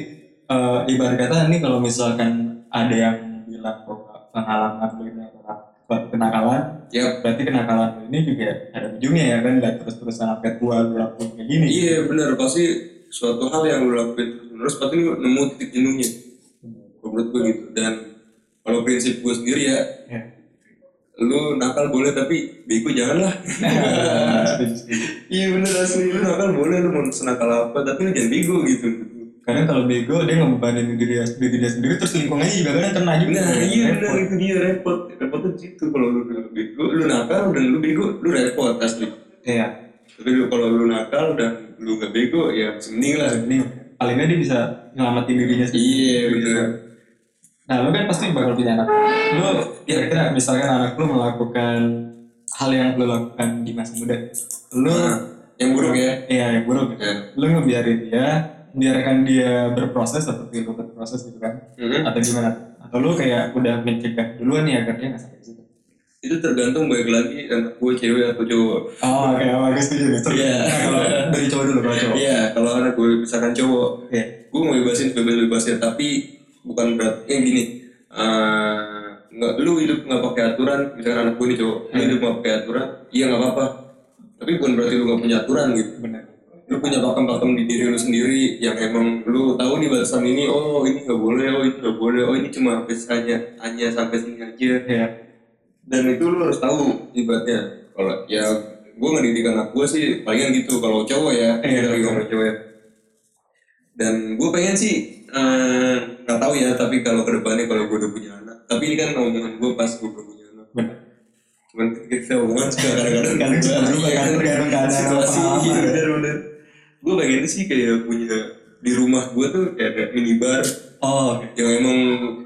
eh, ibarat kata nih kalau misalkan ada yang bilang bahwa pengalaman lu ini adalah suatu kenakalan, Yap. berarti kenakalan ini juga ada ujungnya ya kan, nggak terus-terusan sampai tua lu lakuin kayak gini. Iya benar pasti suatu hal yang lu lakuin terus menerus pasti lu nemu titik jenuhnya. Menurut gue gitu dan kalau prinsip gue sendiri ya, Ya. Lu nakal boleh tapi bego jangan lah. Iya bener asli lu nakal boleh lu mau senakal apa tapi lu jangan bego gitu. Kadang kalau bego dia ngebebanin diri dia, diri dia sendiri terus lingkungannya juga kadang kena juga. Nah iya benar Repot. itu dia repot. Repot tuh situ kalau lu bego, lu nakal dan lu bego, lu repot asli. Iya. Tapi lu kalau lu nakal dan lu gak bego ya mending lah. Ini paling nggak dia bisa nyelamatin dirinya sendiri. Iya bener. Nah, lu kan pasti bakal punya anak. Lu kira-kira misalkan anak lu melakukan hal yang lu lakukan di masa muda. Lu Nah, yang buruk ya. iya yang buruk. Ya. Lu ngebiarin dia, biarkan dia berproses seperti lu berproses gitu kan? Mhm. Atau gimana? Atau lu kayak udah mencegah duluan nih agar dia nggak sampai situ. itu tergantung baik lagi anak gue cewek atau cowok Oh, oke, oh, gue setuju nih. Iya. nah, kalau dari cowok dulu, kalau cowok. iya kalau anak gue misalkan cowok Iya. gue mau bebasin bebas bebasnya tapi bukan berat yang gini. Eh, nggak lu hidup nggak pakai aturan misalkan anak gue nih cowok lu hidup nggak pakai aturan iya nggak apa-apa. Tapi bukan berarti lu nggak punya aturan gitu. Benar. lu punya pakem-pakem di diri lu sendiri yang emang lu tahu nih batasan ini oh ini nggak boleh oh ini nggak boleh oh ini cuma sampai hanya hanya sampai sini aja. Iya. dan itu lu harus tahu ibaratnya. Kalau ya gue ngedidik anak gue sih palingan gitu kalau cowok ya betul. ngomong cowok. ya. Dan gue pengen sih eh, nggak tahu ya tapi kalau ke depannya kalau gue udah punya anak tapi ini kan omongan gue pas gue udah punya anak. Cuman kita omongan suka kadang-kadang Kadang suka berubah, Iya, kan, keadaan situasi iya bener-bener gue pengen sih kayak punya di rumah gue tuh kayak ada minibar. Oh, yang emang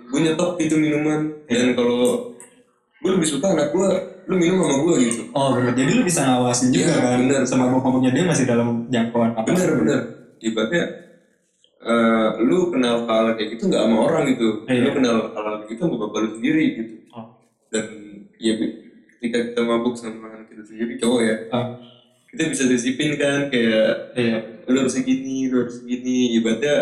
gue nyetok gitu minuman. Dan kalau gue lebih suka anak gue lu minum sama gue gitu. Oh, bener. Jadi lu bisa ngawasin juga Iya, kan bener. sama mabuk-mabuknya dia masih dalam jangkauan apa? bener bener. Ibaratnya eh, lu kenal hal kayak gitu nggak sama orang gitu Iya. lu kenal hal kayak gitu sama bapak lu sendiri gitu Oh. dan ya ketika kita mabuk sama anak kita sendiri cowok ya Ah, kita bisa disipin kan kayak iya. lu harus segini, lu harus segini. Ibaratnya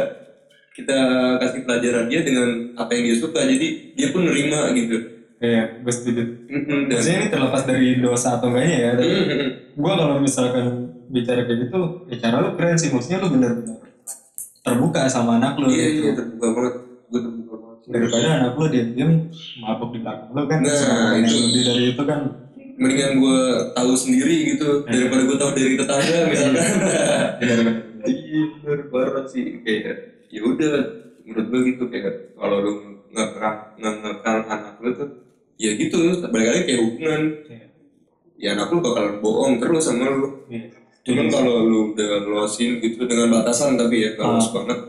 kita kasih pelajaran dia dengan apa yang dia suka. Jadi dia pun nerima gitu. Iya, gue setuju. Maksudnya ini terlepas dari dosa atau enggaknya ya. Dan Mm-mm. gue kalau misalkan bicara kayak gitu, ya cara lu keren sih. Maksudnya lu bener-bener terbuka sama anak lu. iya gitu. iya terbuka banget. Gue terbuka banget. Daripada anak lu diam-diam mabuk di belakang lu kan. Nah, itu. lebih dari itu kan. Mendingan gue tahu sendiri gitu daripada gue tahu dari tetangga misalkan. Bener, bener. Iya bener parah sih kayak ya udah menurut gue gitu kayak kalau lu ngekang ngekang anak lu tuh ya gitu balik lagi kayak hubungan Iya. ya anak lu bakalan bohong terus sama lu Iya. Cuman kalau lu udah luasin gitu dengan batasan tapi ya kalau Ah. luas banget.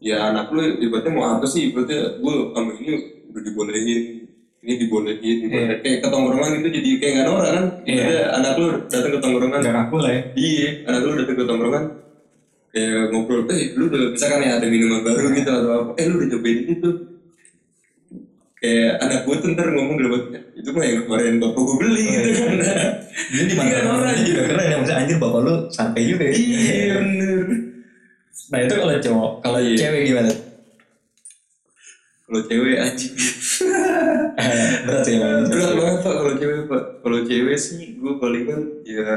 Ya anak lu ibaratnya mau apa sih? Ibaratnya gue sama ini udah dibolehin ini dibolehin ibaratnya kayak ke tongkrongan gitu jadi kayak nggak norak kan? Iya. Ibaratnya anak lu datang ke tongkrongan Gak ngaku lah ya. iya anak lu datang ke tongkrongan kayak ngobrol eh lu udah misalkan ya ada minuman baru gitu atau apa. Eh lu udah cobain ini tuh kayak anak gue tuh ntar ngomong hatinya itu mah yang kemarin bapak gue beli gitu kan Jadi di mana Iya, orang juga keren ya. Maksudnya anjir bapak lu santai juga ya. iya bener Nah itu kalau cowok. Kalau Iya. cewek gimana? kalau cewek anjing Berat sih berat banget pak kalau cewek pak kalau cewek sih gue palingan ya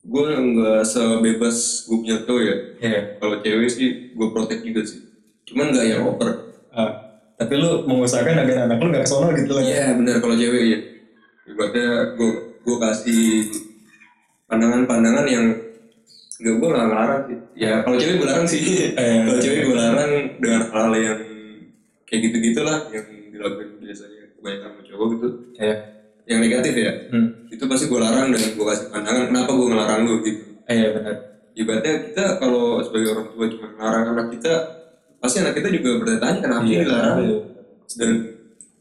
gue nggak sebebas gue punya cowok ya Iya. kalau cewek sih gue protek juga sih cuman nggak yang over Ah, tapi lu mengusahakan agar anak lu gak kesono gitu lah. iya benar kalau cewek ya ibaratnya gue gue kasih pandangan-pandangan yang Gak, gue gak ngelarang sih Ya kalau cewek gue larang sih Eh. Kalau cewek gue larang dengan hal yang Kayak gitu-gitu lah Yang dilakukan biasanya kebanyakan sama cowok gitu Iya. Yang negatif ya Hmm. Itu pasti gue larang dan gue kasih pandangan Kenapa gue ngelarang lu gitu Iya benar. Ibaratnya kita kalau sebagai orang tua cuma ngelarang anak kita Pasti anak kita juga bertanya kenapa Iya, dilarang iya. Dan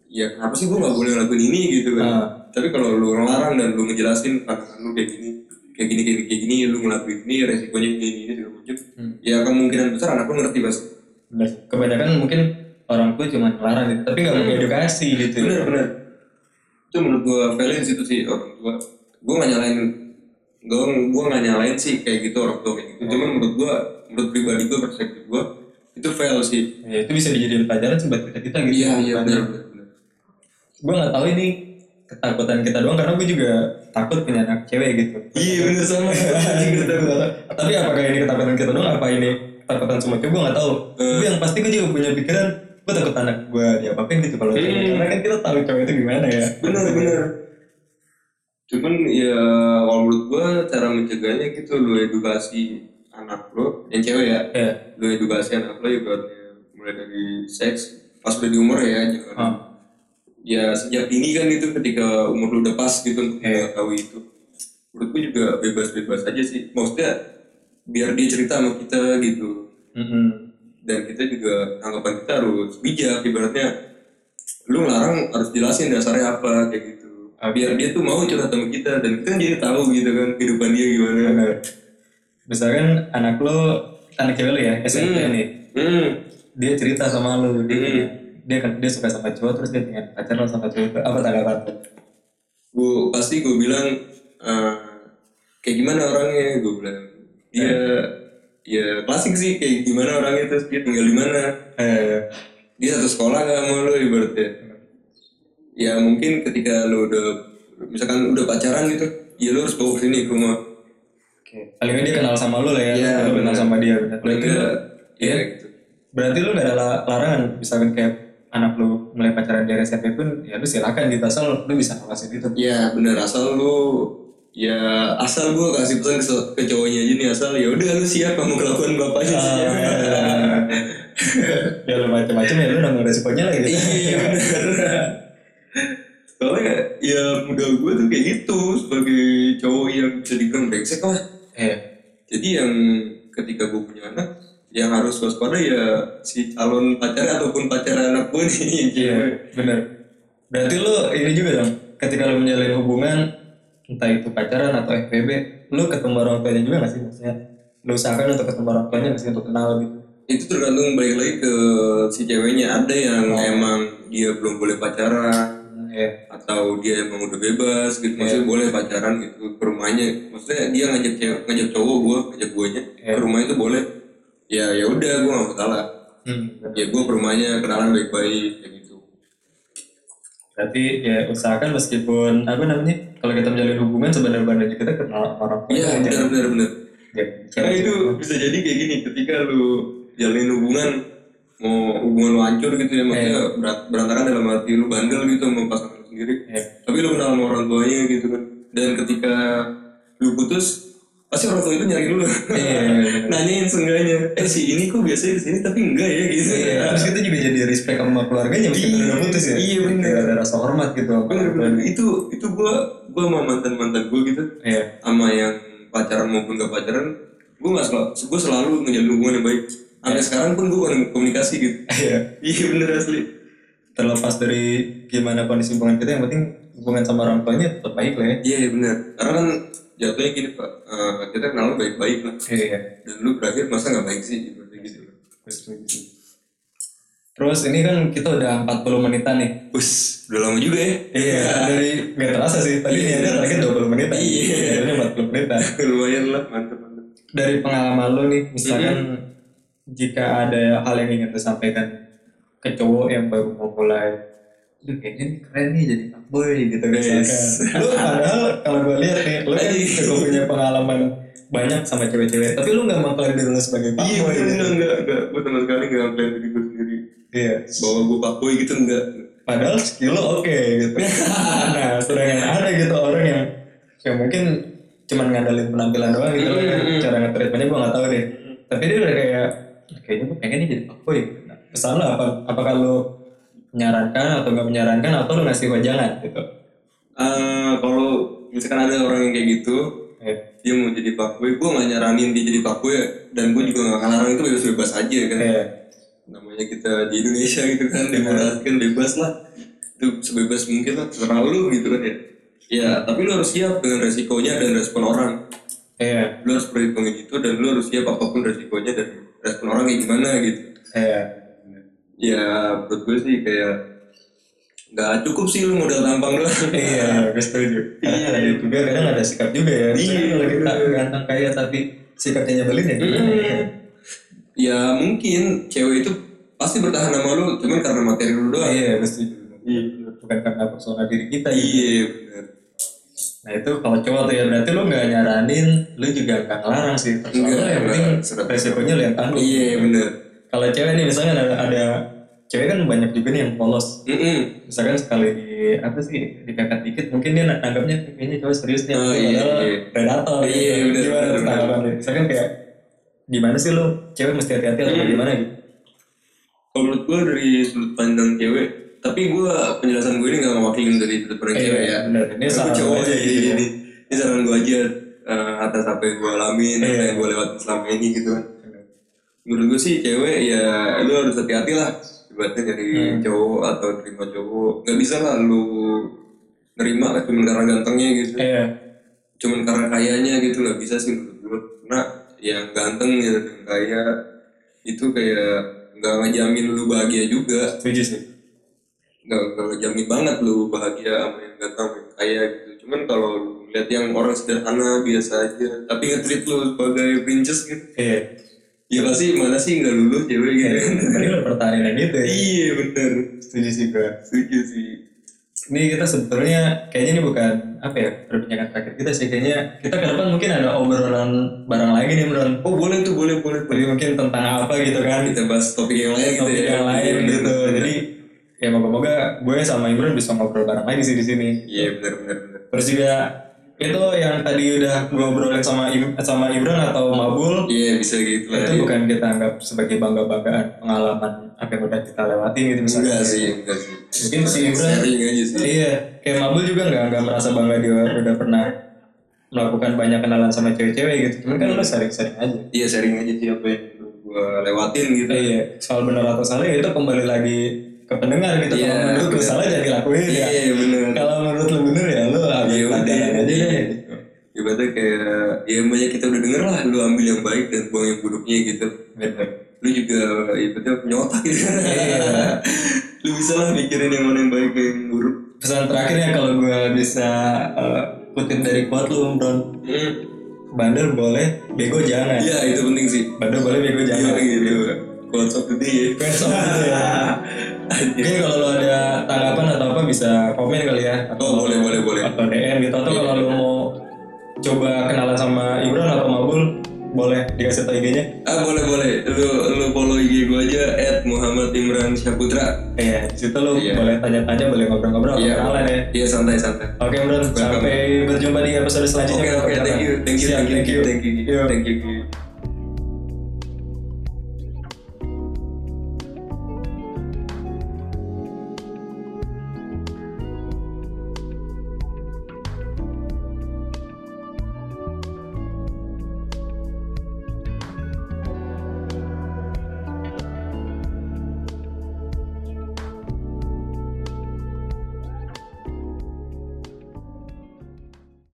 ya kenapa sih gue gak boleh ngelakuin ini gitu kan Ah. Tapi kalau lu ngelarang dan lu ngejelasin pandangan lu kayak gini kayak gini kayak gini, kayak gini lu ngelakuin ini resikonya gini gini segala macam Hmm. ya kemungkinan besar anak lu ngerti pasti Benar. Kebanyakan mungkin orang tua cuma ngelarang gitu, tapi gak mau edukasi gitu. bener bener itu menurut gua valid situ sih orang tua gua nggak nyalain gua gua nggak nyalain sih kayak gitu orang tua kayak gitu cuman menurut gua menurut pribadi gua perspektif gua itu fail sih Ya, itu bisa dijadiin pelajaran sih buat kita kita gitu. iya iya benar benar benar. Gue nggak tahu ini ketakutan kita doang karena gue juga takut punya anak cewek gitu. iya bener sama gue. Tapi apakah ini ketakutan kita doang? Apa ini ketakutan semua cewek? Gue nggak tahu. Tapi yang pasti gue juga punya pikiran gue takut anak gue diapa-apain gitu kalau cewek. karena kan kita tahu cewek itu gimana ya. bener bener cuman ya kalau menurut gua cara mencegahnya gitu lu edukasi anak lo yang cewek ya Ya. lu edukasi anak lo ibaratnya mulai dari seks pas udah di umur ya jangan Ah. ya sejak dini kan itu ketika umur lu udah pas gitu untuk Iya. mengetahui itu menurut gua juga bebas-bebas aja sih maksudnya biar dia cerita sama kita gitu Mm-mm. dan kita juga anggapan kita harus bijak ibaratnya lu ngelarang harus jelasin dasarnya apa kayak gitu biar dia tuh mau curhat sama kita dan kita jadi tahu gitu kan kehidupan dia gimana. Misalkan anak lo anak cewek lo ya SMP Hmm. nih. Hmm. dia cerita sama lu dia dia kan dia suka sama cowok terus dia pengen pacaran sama cowok apa tanggapan gue pasti gue bilang eh, kayak gimana orangnya? Gue bilang dia ya klasik sih kayak gimana orangnya terus dia tinggal di mana? Eh, dia satu sekolah gak sama lo ibaratnya? Ya mungkin ketika lo udah misalkan udah pacaran gitu ya lo harus bawa sini ke rumah. Paling dia kenal sama lu lah ya, Iya, lu kenal sama dia. bener. paling Berarti lu, ya gitu berarti lu gak ada la- larangan, misalkan kayak anak lu mulai pacaran dari SMP pun, ya lu silakan gitu asal lu bisa ngawasin itu. ya bener asal lu ya asal gue kasih pesan ke, ke cowoknya aja nih asal ya udah lu siap kamu kelakuan bapaknya sih. Ya lu macam-macam ya lu nanggung resikonya lah gitu. iya bener soalnya ya muda gue tuh kayak gitu sebagai cowok yang bisa dibilang brengsek lah Iya. jadi yang ketika gue punya anak yang harus waspada ya si calon pacar ataupun pacar anak gue nih Iya, cewek. bener. Berarti lu ini juga dong, ketika lu menjalin hubungan, entah itu pacaran atau FPB, lu ketemu orang tuanya juga gak sih? Maksudnya, lu usahakan untuk ketemu orang tuanya gak sih untuk kenal gitu? itu tergantung balik lagi ke si ceweknya ada yang emang dia belum boleh pacaran Iya. atau dia emang udah bebas gitu maksudnya boleh pacaran gitu ke rumahnya maksudnya dia ngajak cewek ngajak cowok gue ngajak guanya ke rumah itu boleh ya ya udah gue gak salah Hmm. ya gue ke rumahnya kenalan baik-baik kayak gitu Berarti ya usahakan meskipun apa namanya, kalau kita menjalin hubungan sebenarnya kita kenal orang tua. iya benar benar benar Ya, karena itu bisa jadi kayak gini ketika lu jalin hubungan mau hubungan lu hancur gitu ya maksudnya berat- berantakan dalam arti lu bandel gitu sama pasangan lu sendiri. Iya. tapi lu kenal sama orang tuanya gitu kan. Dan ketika lu putus pasti orang tua itu nyari lu. Iya, nanyain seenggaknya eh si ini kok biasanya ke sini tapi enggak ya? Gitu. Iya, terus kita juga jadi respect sama keluarganya meskipun Iya, udah putus ya. iya, bener. Kayak ada rasa hormat gitu. bener bener. Itu itu gua gua sama mantan mantan gua gitu. Iya. sama yang pacaran maupun gak pacaran gue nggak selalu gue selalu ngejalin hubungan yang baik sampai sekarang pun gue komunikasi gitu Iya. iya bener asli Terlepas dari gimana kondisi hubungan kita, yang penting hubungan sama orang tuanya tetap baik lah ya. iya iya, bener karena kan jatuhnya gini pak eh, kita kenal baik baik lah Iya. dan lu berakhir masa nggak baik sih gitu gitu Terus ini kan kita udah 40 menitan nih. Us, udah lama juga ya Iya, dari nggak terasa sih. Tadi ini ada target 20 menitan. Iya. Ini 40 menitan. lumayan lah mantep mantep Dari pengalaman lo nih, misalkan jika ada hal yang ingin disampaikan ke cowok yang baru mau mulai, Aduh kayaknya ini keren nih jadi fuckboy gitu misalkan. Lu padahal kalau gue lihat nih, lu kan juga punya pengalaman banyak sama cewek-cewek, tapi lu nggak mengklaim diri lu sebagai iya fuckboy. bener gitu. enggak enggak gue sama sekali nggak ngapain diri gue sendiri Iya. bahwa gue pakboy gitu enggak Padahal skill lo oke gitu. nah, sedangkan ada gitu orang yang yang mungkin cuman ngandelin penampilan doang gitu loh kan. Cara nge-treatmentnya gue gak tahu deh. Tapi dia udah kayak, kayaknya gue pengen nih jadi fuckboy. Nah, pesan lo apa? Apakah lo menyarankan atau nggak menyarankan atau lo ngasih wajangan gitu? Eh, kalau misalkan ada orang yang kayak gitu Eh, dia mau jadi pakboy gue nggak nyaranin dia jadi pakboy dan gue juga nggak ngelarang itu bebas bebas aja kan. Eh, namanya kita di Indonesia gitu kan demokrasi kan bebas lah. Itu sebebas mungkin lah terserah lu gitu kan ya. Ya tapi lu harus siap dengan resikonya dan respon orang. Eh, lu harus perhitungin itu dan lu harus siap apa pun resikonya dan respon orang kayak gimana gitu eh. ya menurut gue sih kayak nggak cukup sih lu modal tampang doang Iya, gue setuju. Karena ada juga kadang ada sikap juga ya. Iya, ganteng kaya tapi sikapnya nyebelin ya gimana ya? ya mungkin cewek itu pasti bertahan sama lu cuman karena materi lu doang Iya, gue setuju. Iya, bukan karena persona diri kita. Iya. iya benar Nah itu kalau cowok tuh ya berarti lu nggak nyaranin, lu juga nggak ngelarang sih. Enggak, yang penting. Serah- resikonya lu yang tanggung. iya benar Kalau cewek nih misalnya ada, ada cewek kan banyak juga nih yang polos. Mm-mm. Misalkan sekali di apa sih dikangkat dikit, mungkin dia nanggapnya kayaknya cowok serius nih. Oh, iya, iya. predator. Iya, gitu. bener, Gimana bener, tanggapannya? Misalkan kayak gimana sih lu cewek mesti hati-hati atau Hmm. gimana gitu? Kalau menurut gue dari sudut pandang cewek, tapi gue penjelasan gue ini gak mewakilin dari pandang Iya, cewek ya. bener. Ini Gue saran cowok aja aja gitu ya. ini. Ini saran gue aja eh, atas apa yang gue alamin, apa Iya. yang gue lewatin selama ini gitu kan. Menurut gue sih cewek ya lu harus hati-hati lah. Ibaratnya dari Hmm. cowok atau terima cowok. Gak bisa lah lu nerima cuma karena gantengnya gitu. Iya. Cuman karena kayanya gitu gak bisa sih menurut gue. Karena yang ganteng ya dan kaya itu kayak nggak ngejamin lu bahagia juga Setuju sih. Nggak nggak ngejamin banget lu bahagia sama yang ganteng yang kaya gitu. Cuman kalau lihat yang orang sederhana biasa aja tapi nge-treat lu sebagai princess gitu. Iya. ya pasti mana sih nggak lulu cewek gitu. Tadi lu pertahanan gitu ya. iya bener. Setuju sih gue. setuju sih. Ini kita sebetulnya kayaknya ini bukan apa ya perbincangan terakhir kita sih. Kayaknya kita ke depan mungkin ada obrolan bareng lagi nih obrolan oh boleh tuh boleh boleh jadi mungkin tentang apa gitu kan. Kita bahas topik yang lain gitu topik ya yang lain Bener, gitu. jadi ya moga-moga gue sama Imran bisa ngobrol bareng lagi sih di sini. Iya bener bener terus juga itu yang tadi udah gue obrolin sama Im- sama Imran atau Mabul iya bisa gitu lah itu bukan kita anggap sebagai bangga-banggaan pengalaman apa yang udah kita lewati gitu misalnya. Enggak sih enggak sih. Mungkin si Imran sharing aja sih. Iya, kayak Mabul juga nggak nggak merasa bangga dia udah pernah melakukan banyak kenalan sama cewek-cewek gitu. Cuman kan lo sering-sering aja. iya sharing aja sih apa yang gue gue lewatin gitu. Iya soal benar atau salah ya itu kembali lagi ke pendengar gitu Iya, kalau menurut lu salah jangan dilakuin ya. Iya bener kalau menurut lu bener ya lu ambil Iya udah pelajaran aja. Deh Ibaratnya kayak ya banyak kita udah denger lah lu ambil yang baik dan buang yang buruknya gitu. Bener. Lu juga ibaratnya punya otak gitu. Lu bisa lah mikirin yang mana yang baik dan yang buruk. Pesan terakhir ya kalau gue bisa eh, kutip dari quote lu Bron. Hmm. bandel boleh bego jangan. Iya itu penting sih. Bandel boleh bego iya jangan gitu quotes of the day Quotes of the day. Mungkin kalau lo ada tanggapan atau apa bisa komen kali ya atau Oh, boleh, boleh, boleh. atau DM gitu atau kalau lo mau coba kenalan sama Ibran atau Mabul boleh dikasih tau IG-nya ah boleh boleh lu lu follow IG gue aja at Muhammad Imran Syaputra Iya, di situ lo Iya. boleh tanya-tanya, boleh ngobrol-ngobrol, atau iya kenalan ya. iya santai santai Oke, Bro. Sampai berjumpa di episode oke selanjutnya. oke thank you thank you Siap, thank you thank you Yo. thank you